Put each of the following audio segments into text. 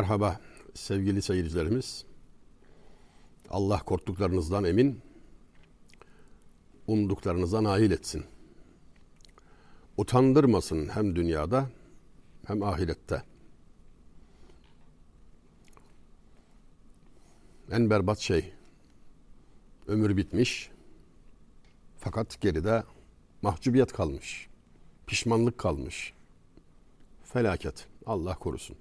Merhaba sevgili seyircilerimiz. Allah korktuklarınızdan emin, umduklarınıza nail etsin. Utandırmasın hem dünyada hem ahirette. En berbat şey, ömür bitmiş fakat geride mahcubiyet kalmış, pişmanlık kalmış. Felaket, Allah korusun.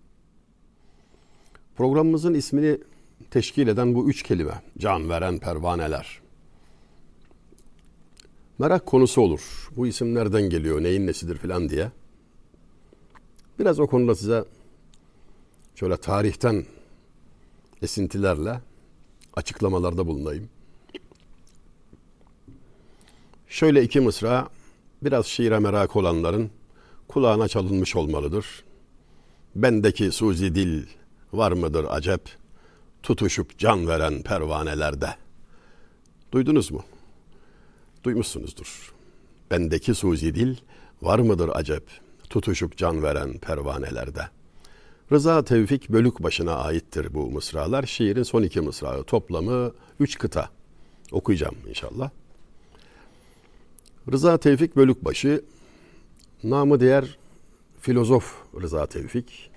Programımızın ismini teşkil eden bu üç kelime, can veren pervaneler. Merak konusu olur. Bu isim nereden geliyor, neyin nesidir filan diye. Biraz o konuda size şöyle tarihten esintilerle açıklamalarda bulunayım. Şöyle iki mısra biraz şiire merak olanların kulağına çalınmış olmalıdır. Bendeki suzi dil var mıdır acep tutuşup can veren pervanelerde. Duydunuz mu? Duymuşsunuzdur. Bendeki suzi dil var mıdır acep tutuşup can veren pervanelerde. Rıza Tevfik Bölük başına aittir bu mısralar. Şiirin son iki mısrağı toplamı üç kıta. Okuyacağım inşallah. Rıza Tevfik Bölükbaşı, namı diğer filozof Rıza Tevfik,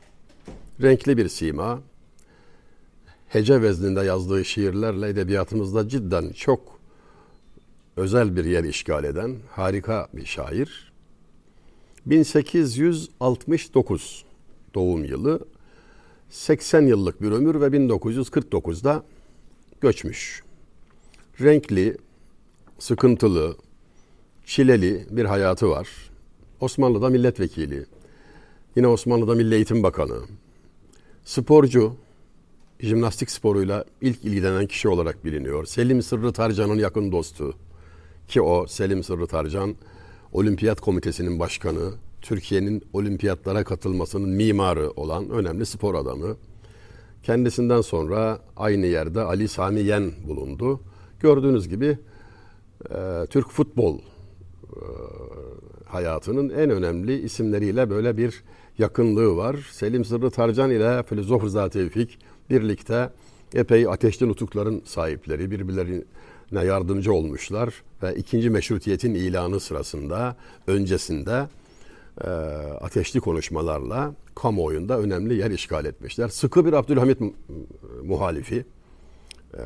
renkli bir sima, hece vezninde yazdığı şiirlerle edebiyatımızda cidden çok özel bir yer işgal eden harika bir şair. 1869 doğum yılı, 80 yıllık bir ömür ve 1949'da göçmüş. Renkli, sıkıntılı, çileli bir hayatı var. Osmanlı'da milletvekili, yine Osmanlı'da Milli Eğitim Bakanı, sporcu, jimnastik sporuyla ilk ilgilenen kişi olarak biliniyor. Selim Sırrı Tarcan'ın yakın dostu ki o Selim Sırrı Tarcan Olimpiyat Komitesi'nin başkanı, Türkiye'nin olimpiyatlara katılmasının mimarı olan önemli spor adamı. Kendisinden sonra aynı yerde Ali Sami Yen bulundu. Gördüğünüz gibi e, Türk futbol e, hayatının en önemli isimleriyle böyle bir yakınlığı var. Selim Sırrı Tarcan ile Filozof Rıza Tevfik birlikte epey ateşli nutukların sahipleri, birbirlerine yardımcı olmuşlar ve ikinci meşrutiyetin ilanı sırasında, öncesinde e, ateşli konuşmalarla kamuoyunda önemli yer işgal etmişler. Sıkı bir Abdülhamit muhalifi e,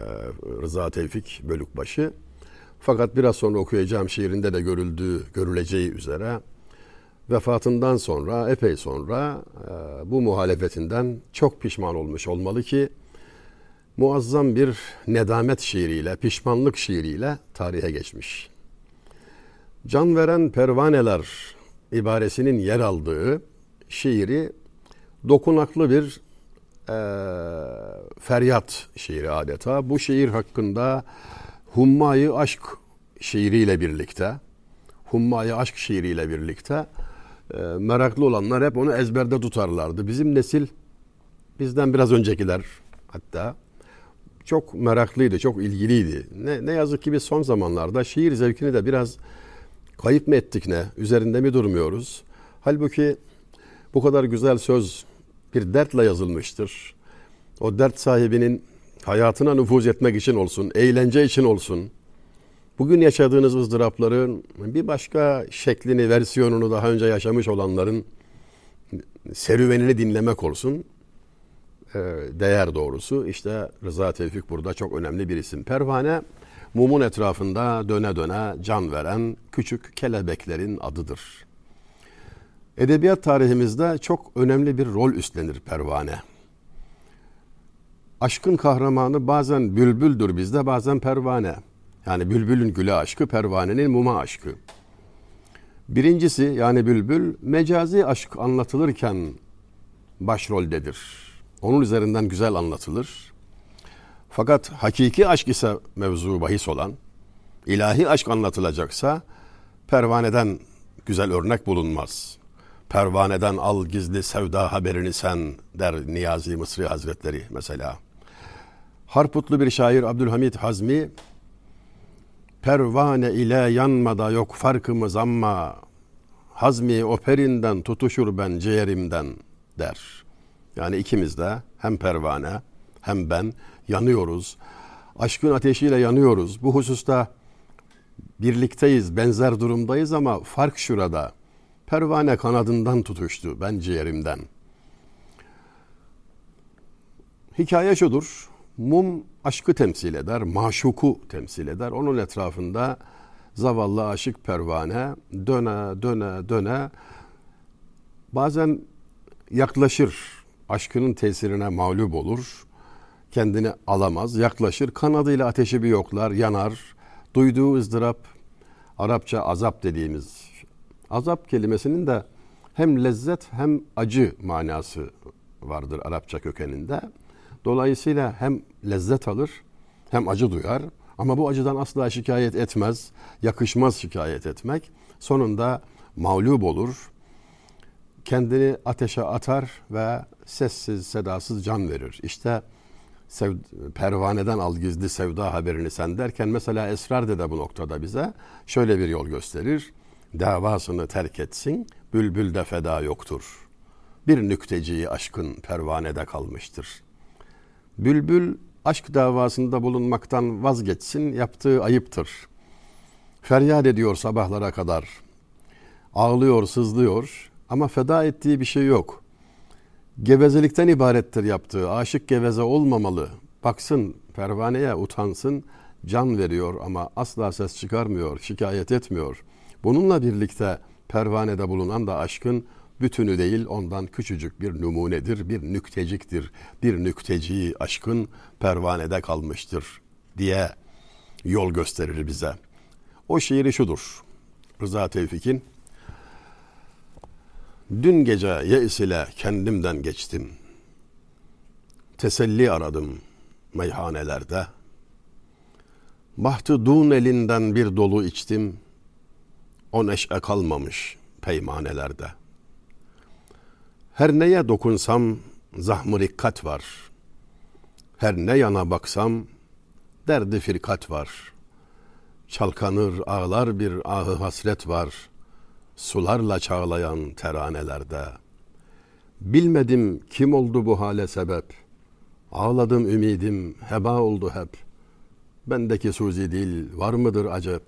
Rıza Tevfik Bölükbaşı. Fakat biraz sonra okuyacağım şiirinde de görüldüğü, görüleceği üzere vefatından sonra, epey sonra e, bu muhalefetinden çok pişman olmuş olmalı ki muazzam bir nedamet şiiriyle, pişmanlık şiiriyle tarihe geçmiş. Can veren pervaneler ibaresinin yer aldığı şiiri dokunaklı bir e, feryat şiiri adeta. Bu şiir hakkında Hummayı Aşk şiiriyle birlikte, Hummayı Aşk şiiriyle birlikte e, meraklı olanlar hep onu ezberde tutarlardı. Bizim nesil, bizden biraz öncekiler hatta çok meraklıydı, çok ilgiliydi. Ne, ne yazık ki biz son zamanlarda şiir zevkini de biraz kayıp mı ettik ne, üzerinde mi durmuyoruz? Halbuki bu kadar güzel söz bir dertle yazılmıştır. O dert sahibinin hayatına nüfuz etmek için olsun, eğlence için olsun, bugün yaşadığınız ızdırapların bir başka şeklini, versiyonunu daha önce yaşamış olanların serüvenini dinlemek olsun. Ee, değer doğrusu. İşte Rıza Tevfik burada çok önemli bir isim. Pervane mumun etrafında döne döne can veren küçük kelebeklerin adıdır. Edebiyat tarihimizde çok önemli bir rol üstlenir pervane. Aşkın kahramanı bazen bülbüldür bizde bazen pervane. Yani bülbülün güle aşkı, pervanenin muma aşkı. Birincisi yani bülbül mecazi aşk anlatılırken başroldedir. Onun üzerinden güzel anlatılır. Fakat hakiki aşk ise mevzu bahis olan, ilahi aşk anlatılacaksa pervaneden güzel örnek bulunmaz. Pervaneden al gizli sevda haberini sen der Niyazi Mısri Hazretleri mesela. Harputlu bir şair Abdülhamit Hazmi Pervane ile yanmada yok farkımız ama Hazmi operinden tutuşur ben ciğerimden der. Yani ikimiz de hem pervane hem ben yanıyoruz. Aşkın ateşiyle yanıyoruz. Bu hususta birlikteyiz, benzer durumdayız ama fark şurada. Pervane kanadından tutuştu, ben ciğerimden. Hikaye şudur. Mum aşkı temsil eder, maşuku temsil eder. Onun etrafında zavallı aşık pervane döne döne döne bazen yaklaşır, aşkının tesirine mağlup olur, kendini alamaz, yaklaşır, kanadıyla ateşi bir yoklar, yanar, duyduğu ızdırap, Arapça azap dediğimiz, azap kelimesinin de hem lezzet hem acı manası vardır Arapça kökeninde. Dolayısıyla hem lezzet alır hem acı duyar. Ama bu acıdan asla şikayet etmez. Yakışmaz şikayet etmek. Sonunda mağlup olur. Kendini ateşe atar ve sessiz sedasız can verir. İşte sev, pervaneden al gizli sevda haberini sen derken mesela Esrar de bu noktada bize şöyle bir yol gösterir. Davasını terk etsin, bülbül de feda yoktur. Bir nükteciyi aşkın pervanede kalmıştır. Bülbül aşk davasında bulunmaktan vazgeçsin, yaptığı ayıptır. Feryat ediyor sabahlara kadar. Ağlıyor, sızlıyor ama feda ettiği bir şey yok. Gevezelikten ibarettir yaptığı. Aşık geveze olmamalı. Baksın pervaneye utansın, can veriyor ama asla ses çıkarmıyor, şikayet etmiyor. Bununla birlikte pervanede bulunan da aşkın bütünü değil ondan küçücük bir numunedir, bir nükteciktir. Bir nükteci aşkın pervanede kalmıştır diye yol gösterir bize. O şiiri şudur. Rıza Tevfik'in Dün gece yeis ile kendimden geçtim. Teselli aradım meyhanelerde. Bahtı dun elinden bir dolu içtim. O neşe kalmamış peymanelerde.'' Her neye dokunsam zahmı rikkat var. Her ne yana baksam derdi firkat var. Çalkanır ağlar bir ahı hasret var. Sularla çağlayan teranelerde. Bilmedim kim oldu bu hale sebep. Ağladım ümidim heba oldu hep. Bendeki suzi dil var mıdır acep?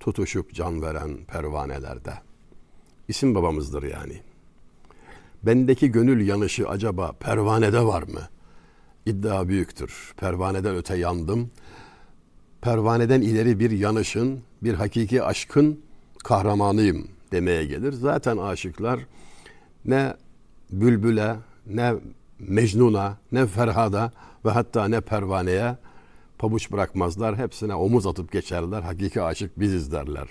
Tutuşup can veren pervanelerde. İsim babamızdır yani.'' Bendeki gönül yanışı acaba pervanede var mı? İddia büyüktür. Pervaneden öte yandım. Pervaneden ileri bir yanışın, bir hakiki aşkın kahramanıyım demeye gelir. Zaten aşıklar ne bülbüle, ne Mecnun'a, ne Ferhad'a ve hatta ne pervaneye pabuç bırakmazlar. Hepsine omuz atıp geçerler. Hakiki aşık biziz derler.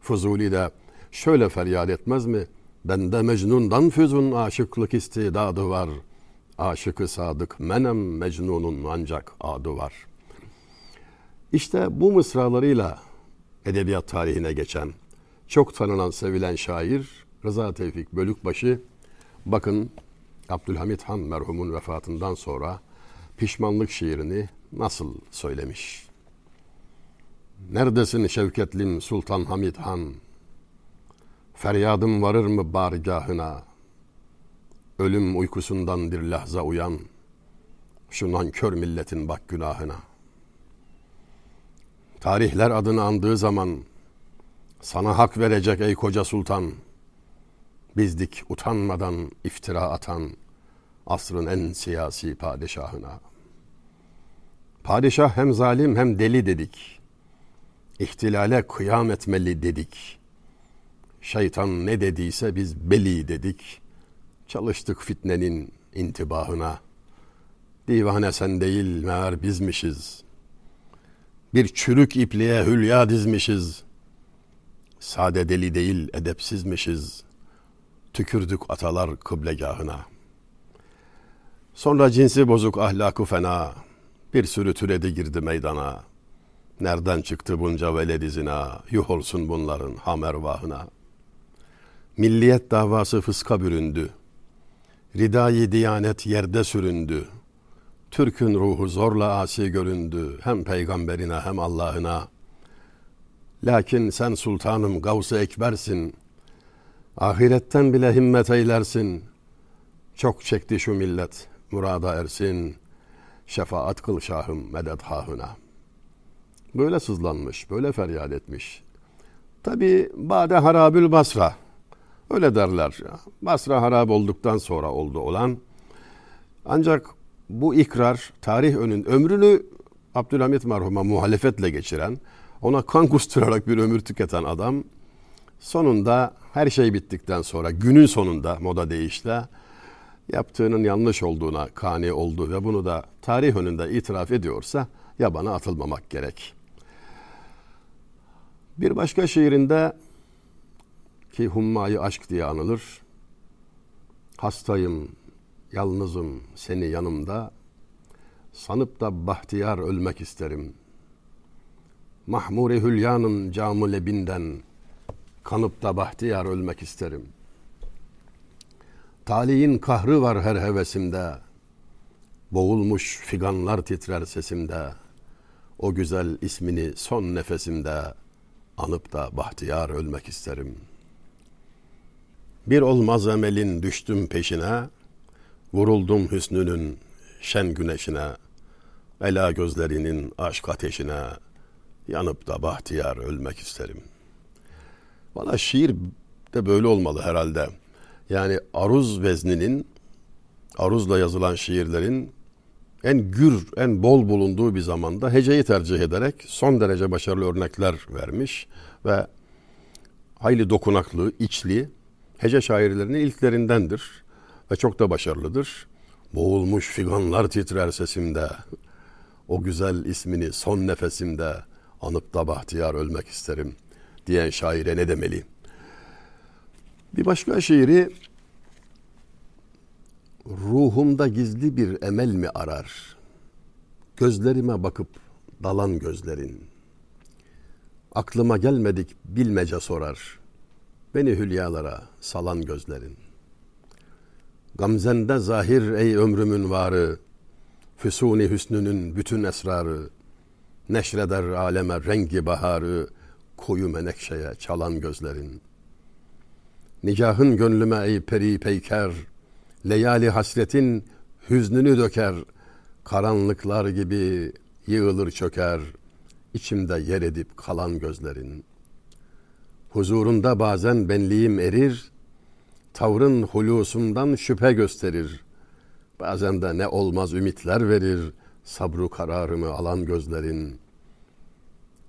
Fuzuli de şöyle feryat etmez mi? Bende Mecnun'dan füzun aşıklık istidadı var. Aşıkı sadık menem Mecnun'un ancak adı var. İşte bu mısralarıyla edebiyat tarihine geçen, çok tanınan, sevilen şair Rıza Tevfik Bölükbaşı, bakın Abdülhamit Han merhumun vefatından sonra pişmanlık şiirini nasıl söylemiş. Neredesin Şevketlim Sultan Hamid Han? Feryadım varır mı bargahına? Ölüm uykusundan bir lahza uyan. Şu nankör milletin bak günahına. Tarihler adını andığı zaman sana hak verecek ey koca sultan. Bizdik utanmadan iftira atan asrın en siyasi padişahına. Padişah hem zalim hem deli dedik. İhtilale kıyam etmeli dedik.'' Şeytan ne dediyse biz beli dedik. Çalıştık fitnenin intibahına. Divane sen değil meğer bizmişiz. Bir çürük ipliğe hülya dizmişiz. Sade deli değil edepsizmişiz. Tükürdük atalar kıblegahına. Sonra cinsi bozuk ahlakı fena. Bir sürü türedi girdi meydana. Nereden çıktı bunca veled izina? Yuh olsun bunların hamervahına.'' Milliyet davası fıska büründü. Ridayı diyanet yerde süründü. Türk'ün ruhu zorla asi göründü. Hem peygamberine hem Allah'ına. Lakin sen sultanım gavs-ı ekbersin. Ahiretten bile himmet eylersin. Çok çekti şu millet murada ersin. Şefaat kıl şahım medet hahına. Böyle sızlanmış, böyle feryat etmiş. Tabi Bade Harabül Basra. Öyle derler. Basra harap olduktan sonra oldu olan. Ancak bu ikrar tarih önün ömrünü Abdülhamit merhuma muhalefetle geçiren, ona kan kusturarak bir ömür tüketen adam sonunda her şey bittikten sonra günün sonunda moda değişle yaptığının yanlış olduğuna kani oldu ve bunu da tarih önünde itiraf ediyorsa yabana atılmamak gerek. Bir başka şiirinde ki hummayı aşk diye anılır. Hastayım, yalnızım seni yanımda. Sanıp da bahtiyar ölmek isterim. Mahmure hülyanın camı lebinden kanıp da bahtiyar ölmek isterim. Talihin kahrı var her hevesimde. Boğulmuş figanlar titrer sesimde. O güzel ismini son nefesimde anıp da bahtiyar ölmek isterim. Bir olmaz emelin düştüm peşine, vuruldum hüsnünün şen güneşine, ela gözlerinin aşk ateşine, yanıp da bahtiyar ölmek isterim. Valla şiir de böyle olmalı herhalde. Yani aruz vezninin, aruzla yazılan şiirlerin en gür, en bol bulunduğu bir zamanda heceyi tercih ederek son derece başarılı örnekler vermiş ve hayli dokunaklı, içli hece şairlerinin ilklerindendir ve çok da başarılıdır. Boğulmuş figanlar titrer sesimde, o güzel ismini son nefesimde anıp da bahtiyar ölmek isterim diyen şaire ne demeli? Bir başka şiiri ruhumda gizli bir emel mi arar? Gözlerime bakıp dalan gözlerin. Aklıma gelmedik bilmece sorar. Beni hülyalara salan gözlerin. Gamzende zahir ey ömrümün varı. Füsuni hüsnünün bütün esrarı. Neşreder aleme rengi baharı. Koyu menekşeye çalan gözlerin. Nicahın gönlüme ey peri peyker.'' Leyali hasretin hüznünü döker. Karanlıklar gibi yığılır çöker. içimde yer edip kalan gözlerin. Huzurunda bazen benliğim erir. Tavrın hulusundan şüphe gösterir. Bazen de ne olmaz ümitler verir. Sabru kararımı alan gözlerin.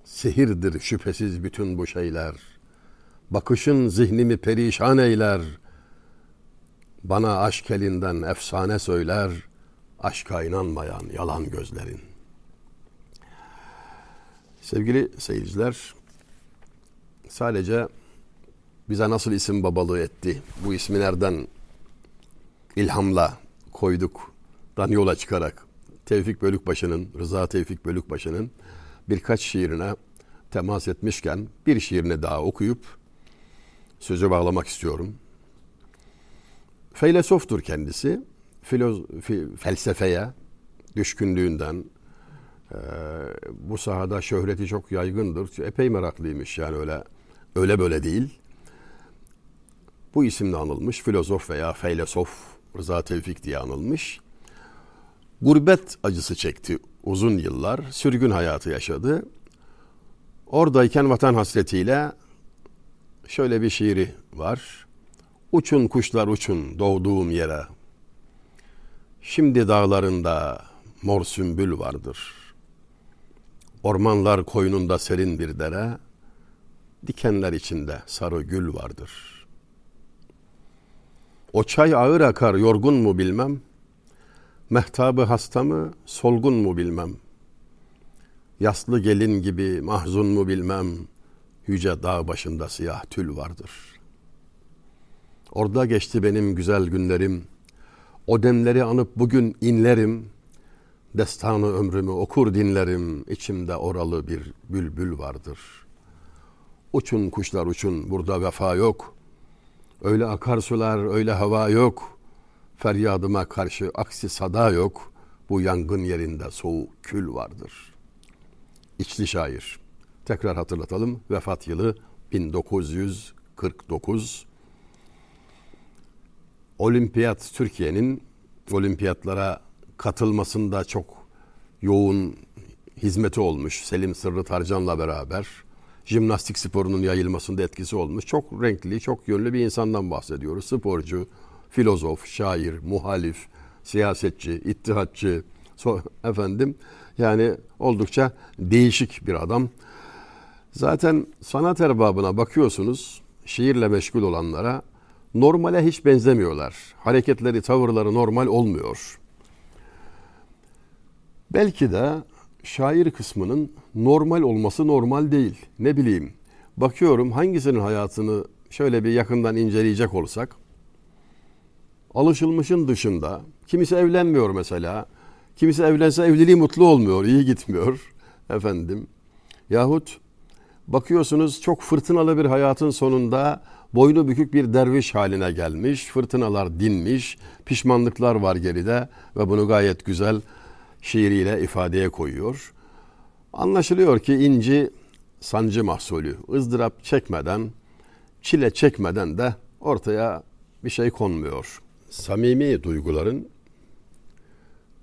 Sihirdir şüphesiz bütün bu şeyler. Bakışın zihnimi perişan eyler.'' Bana aşk elinden efsane söyler, aşka inanmayan yalan gözlerin. Sevgili seyirciler, sadece bize nasıl isim babalığı etti, bu ismi nereden ilhamla koyduk, dan yola çıkarak Tevfik Bölükbaşı'nın, Rıza Tevfik Bölükbaşı'nın birkaç şiirine temas etmişken bir şiirini daha okuyup sözü bağlamak istiyorum. Feylesoftur kendisi. Filoz, felsefeye düşkünlüğünden e, bu sahada şöhreti çok yaygındır. Epey meraklıymış yani öyle öyle böyle değil. Bu isimle anılmış. Filozof veya feylesof Rıza Tevfik diye anılmış. Gurbet acısı çekti uzun yıllar. Sürgün hayatı yaşadı. Oradayken vatan hasretiyle şöyle bir şiiri var. Uçun kuşlar uçun doğduğum yere. Şimdi dağlarında mor sümbül vardır. Ormanlar koynunda serin bir dere, dikenler içinde sarı gül vardır. O çay ağır akar yorgun mu bilmem, mehtabı hasta mı solgun mu bilmem. Yaslı gelin gibi mahzun mu bilmem, yüce dağ başında siyah tül vardır.'' Orada geçti benim güzel günlerim. O demleri anıp bugün inlerim. Destanı ömrümü okur dinlerim. İçimde oralı bir bülbül vardır. Uçun kuşlar uçun burada vefa yok. Öyle akarsular öyle hava yok. Feryadıma karşı aksi sada yok. Bu yangın yerinde soğuk kül vardır. İçli şair. Tekrar hatırlatalım. Vefat yılı 1949. Olimpiyat Türkiye'nin olimpiyatlara katılmasında çok yoğun hizmeti olmuş. Selim Sırrı Tarcan'la beraber jimnastik sporunun yayılmasında etkisi olmuş. Çok renkli, çok yönlü bir insandan bahsediyoruz. Sporcu, filozof, şair, muhalif, siyasetçi, ittihatçı, so, efendim yani oldukça değişik bir adam. Zaten sanat erbabına bakıyorsunuz, şiirle meşgul olanlara normale hiç benzemiyorlar. Hareketleri, tavırları normal olmuyor. Belki de şair kısmının normal olması normal değil. Ne bileyim. Bakıyorum hangisinin hayatını şöyle bir yakından inceleyecek olsak alışılmışın dışında kimisi evlenmiyor mesela. Kimisi evlense evliliği mutlu olmuyor, iyi gitmiyor efendim. Yahut bakıyorsunuz çok fırtınalı bir hayatın sonunda boynu bükük bir derviş haline gelmiş. Fırtınalar dinmiş, pişmanlıklar var geride ve bunu gayet güzel şiiriyle ifadeye koyuyor. Anlaşılıyor ki inci sancı mahsulü. ızdırap çekmeden, çile çekmeden de ortaya bir şey konmuyor. Samimi duyguların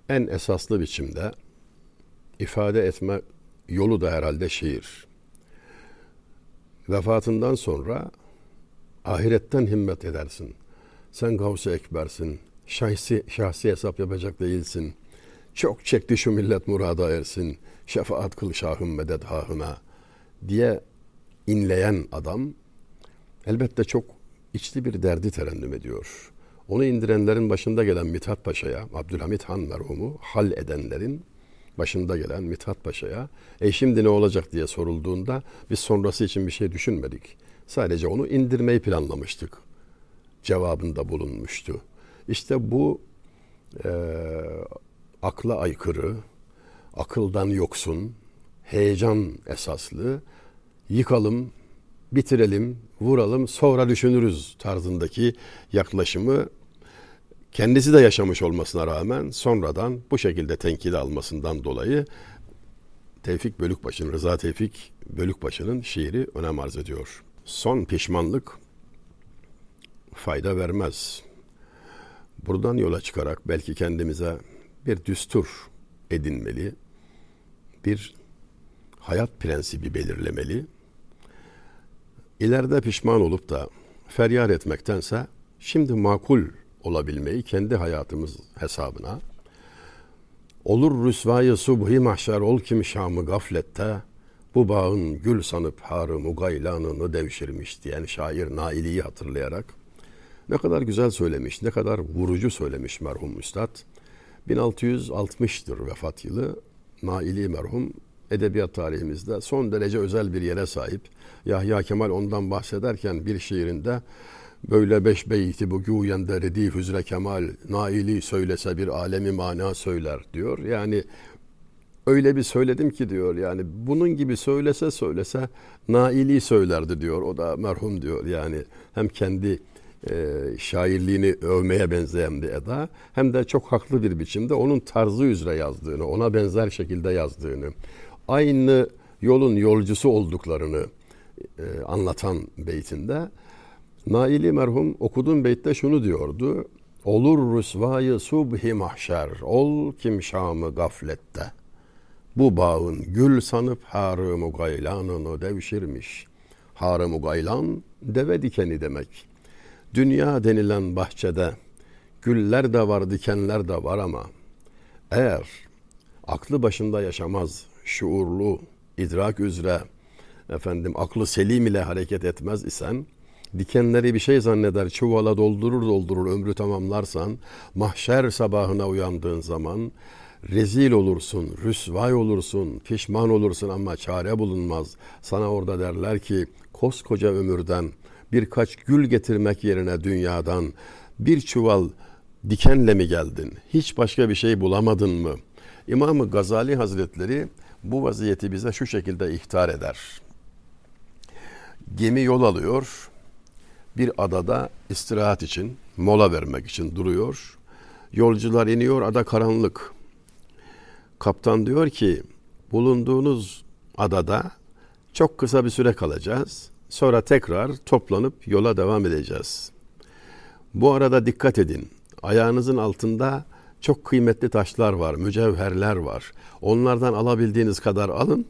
en esaslı biçimde ifade etme yolu da herhalde şiir. Vefatından sonra ahiretten himmet edersin. Sen Gavs-ı Ekber'sin. Şahsi, şahsi hesap yapacak değilsin. Çok çekti şu millet murada ersin. Şefaat kıl şahım medet hahına diye inleyen adam elbette çok içli bir derdi terennüm ediyor. Onu indirenlerin başında gelen Mithat Paşa'ya, Abdülhamit Han merhumu hal edenlerin başında gelen Mithat Paşa'ya e şimdi ne olacak diye sorulduğunda biz sonrası için bir şey düşünmedik. Sadece onu indirmeyi planlamıştık. Cevabında bulunmuştu. İşte bu e, akla aykırı, akıldan yoksun, heyecan esaslı, yıkalım, bitirelim, vuralım, sonra düşünürüz tarzındaki yaklaşımı kendisi de yaşamış olmasına rağmen sonradan bu şekilde tenkide almasından dolayı Tevfik Bölükbaşı'nın, Rıza Tevfik Bölükbaşı'nın şiiri önem arz ediyor. Son pişmanlık fayda vermez. Buradan yola çıkarak belki kendimize bir düstur edinmeli, bir hayat prensibi belirlemeli. İleride pişman olup da feryat etmektense şimdi makul olabilmeyi kendi hayatımız hesabına olur rüsvayı subhi mahşer ol kim şamı gaflette bu bağın gül sanıp harı mugaylanını devşirmiş diyen şair Naili'yi hatırlayarak ne kadar güzel söylemiş, ne kadar vurucu söylemiş merhum üstad. 1660'tır vefat yılı. Naili merhum edebiyat tarihimizde son derece özel bir yere sahip. Yahya Kemal ondan bahsederken bir şiirinde böyle beş beyti bu güyende redif hüzre kemal naili söylese bir alemi mana söyler diyor. Yani öyle bir söyledim ki diyor yani bunun gibi söylese söylese naili söylerdi diyor. O da merhum diyor yani hem kendi e, şairliğini övmeye benzeyen bir eda hem de çok haklı bir biçimde onun tarzı üzere yazdığını, ona benzer şekilde yazdığını, aynı yolun yolcusu olduklarını e, anlatan beytinde Naili merhum okuduğum beytte şunu diyordu. Olur rüsvayı subhi mahşer, ol kim şamı gaflette. Bu bağın gül sanıp harı gaylanını devşirmiş. Harı gaylan deve dikeni demek. Dünya denilen bahçede güller de var, dikenler de var ama eğer aklı başında yaşamaz, şuurlu, idrak üzere efendim aklı selim ile hareket etmez isen dikenleri bir şey zanneder, çuvala doldurur doldurur ömrü tamamlarsan, mahşer sabahına uyandığın zaman rezil olursun, rüsvay olursun, pişman olursun ama çare bulunmaz. Sana orada derler ki koskoca ömürden birkaç gül getirmek yerine dünyadan bir çuval dikenle mi geldin? Hiç başka bir şey bulamadın mı? İmam Gazali Hazretleri bu vaziyeti bize şu şekilde ihtar eder. Gemi yol alıyor. Bir adada istirahat için, mola vermek için duruyor. Yolcular iniyor, ada karanlık. Kaptan diyor ki, bulunduğunuz adada çok kısa bir süre kalacağız. Sonra tekrar toplanıp yola devam edeceğiz. Bu arada dikkat edin. Ayağınızın altında çok kıymetli taşlar var, mücevherler var. Onlardan alabildiğiniz kadar alın.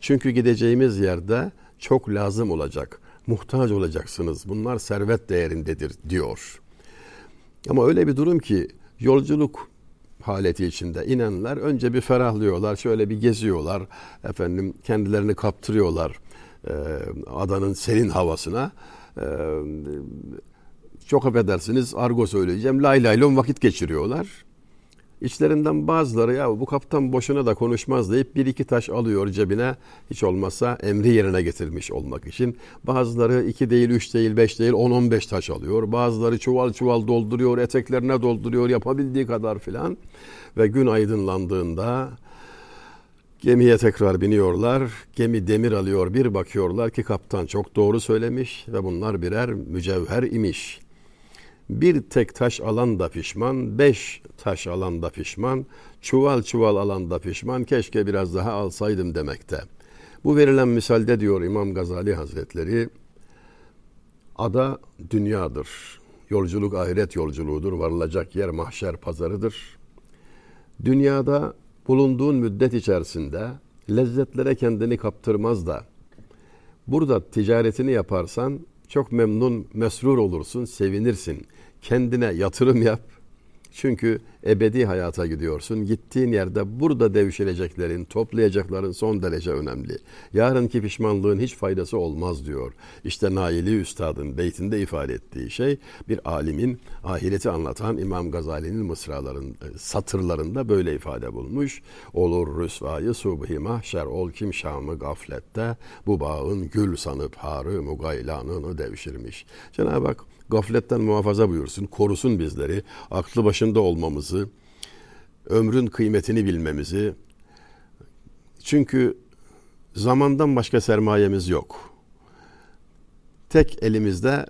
Çünkü gideceğimiz yerde çok lazım olacak. Muhtaç olacaksınız. Bunlar servet değerindedir diyor. Ama öyle bir durum ki yolculuk haleti içinde inenler önce bir ferahlıyorlar, şöyle bir geziyorlar, efendim kendilerini kaptırıyorlar e, adanın serin havasına. E, çok affedersiniz argo söyleyeceğim, lay laylon vakit geçiriyorlar. İçlerinden bazıları ya bu kaptan boşuna da konuşmaz deyip bir iki taş alıyor cebine hiç olmazsa emri yerine getirmiş olmak için. Bazıları iki değil, üç değil, beş değil, on on beş taş alıyor. Bazıları çuval çuval dolduruyor, eteklerine dolduruyor yapabildiği kadar filan. Ve gün aydınlandığında gemiye tekrar biniyorlar. Gemi demir alıyor bir bakıyorlar ki kaptan çok doğru söylemiş ve bunlar birer mücevher imiş.'' Bir tek taş alan da pişman, beş taş alan da pişman, çuval çuval alan da pişman, keşke biraz daha alsaydım demekte. Bu verilen misalde diyor İmam Gazali Hazretleri, ada dünyadır. Yolculuk ahiret yolculuğudur. Varılacak yer mahşer pazarıdır. Dünyada bulunduğun müddet içerisinde lezzetlere kendini kaptırmaz da burada ticaretini yaparsan çok memnun, mesrur olursun, sevinirsin. Kendine yatırım yap. Çünkü ebedi hayata gidiyorsun. Gittiğin yerde burada devşireceklerin, toplayacakların son derece önemli. Yarınki pişmanlığın hiç faydası olmaz diyor. İşte Naili Üstad'ın beytinde ifade ettiği şey bir alimin ahireti anlatan İmam Gazali'nin mısraların e, satırlarında böyle ifade bulmuş. Olur rüsvayı subhi mahşer ol kim şamı gaflette bu bağın gül sanıp harı mugaylanını devşirmiş. Cenab-ı Hak gafletten muhafaza buyursun, korusun bizleri, aklı başında olmamızı, ömrün kıymetini bilmemizi. Çünkü zamandan başka sermayemiz yok. Tek elimizde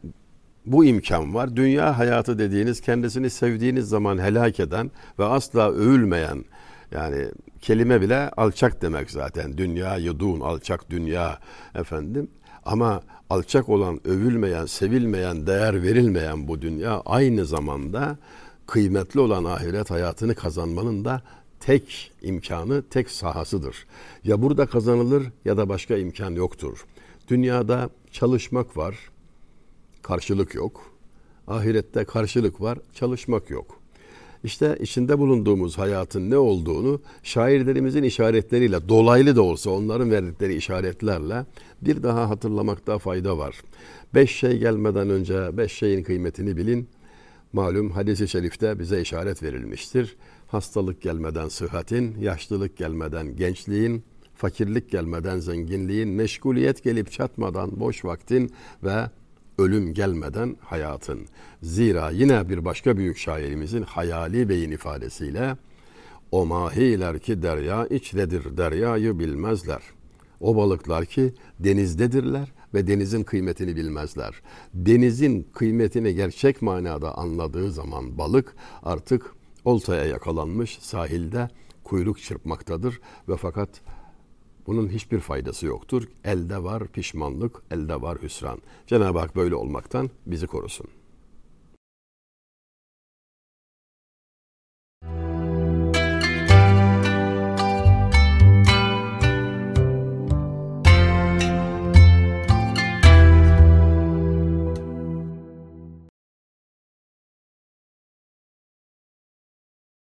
bu imkan var. Dünya hayatı dediğiniz kendisini sevdiğiniz zaman helak eden ve asla övülmeyen yani kelime bile alçak demek zaten. Dünya yudun, alçak dünya efendim. Ama alçak olan, övülmeyen, sevilmeyen, değer verilmeyen bu dünya aynı zamanda kıymetli olan ahiret hayatını kazanmanın da tek imkanı, tek sahasıdır. Ya burada kazanılır ya da başka imkan yoktur. Dünyada çalışmak var, karşılık yok. Ahirette karşılık var, çalışmak yok. İşte içinde bulunduğumuz hayatın ne olduğunu şairlerimizin işaretleriyle dolaylı da olsa onların verdikleri işaretlerle bir daha hatırlamakta fayda var. Beş şey gelmeden önce beş şeyin kıymetini bilin. Malum hadisi şerifte bize işaret verilmiştir. Hastalık gelmeden sıhhatin, yaşlılık gelmeden gençliğin, fakirlik gelmeden zenginliğin, meşguliyet gelip çatmadan boş vaktin ve ölüm gelmeden hayatın. Zira yine bir başka büyük şairimizin hayali beyin ifadesiyle o mahiler ki derya içredir deryayı bilmezler. O balıklar ki denizdedirler ve denizin kıymetini bilmezler. Denizin kıymetini gerçek manada anladığı zaman balık artık oltaya yakalanmış sahilde kuyruk çırpmaktadır ve fakat bunun hiçbir faydası yoktur. Elde var pişmanlık, elde var hüsran. Cenab-ı Hak böyle olmaktan bizi korusun.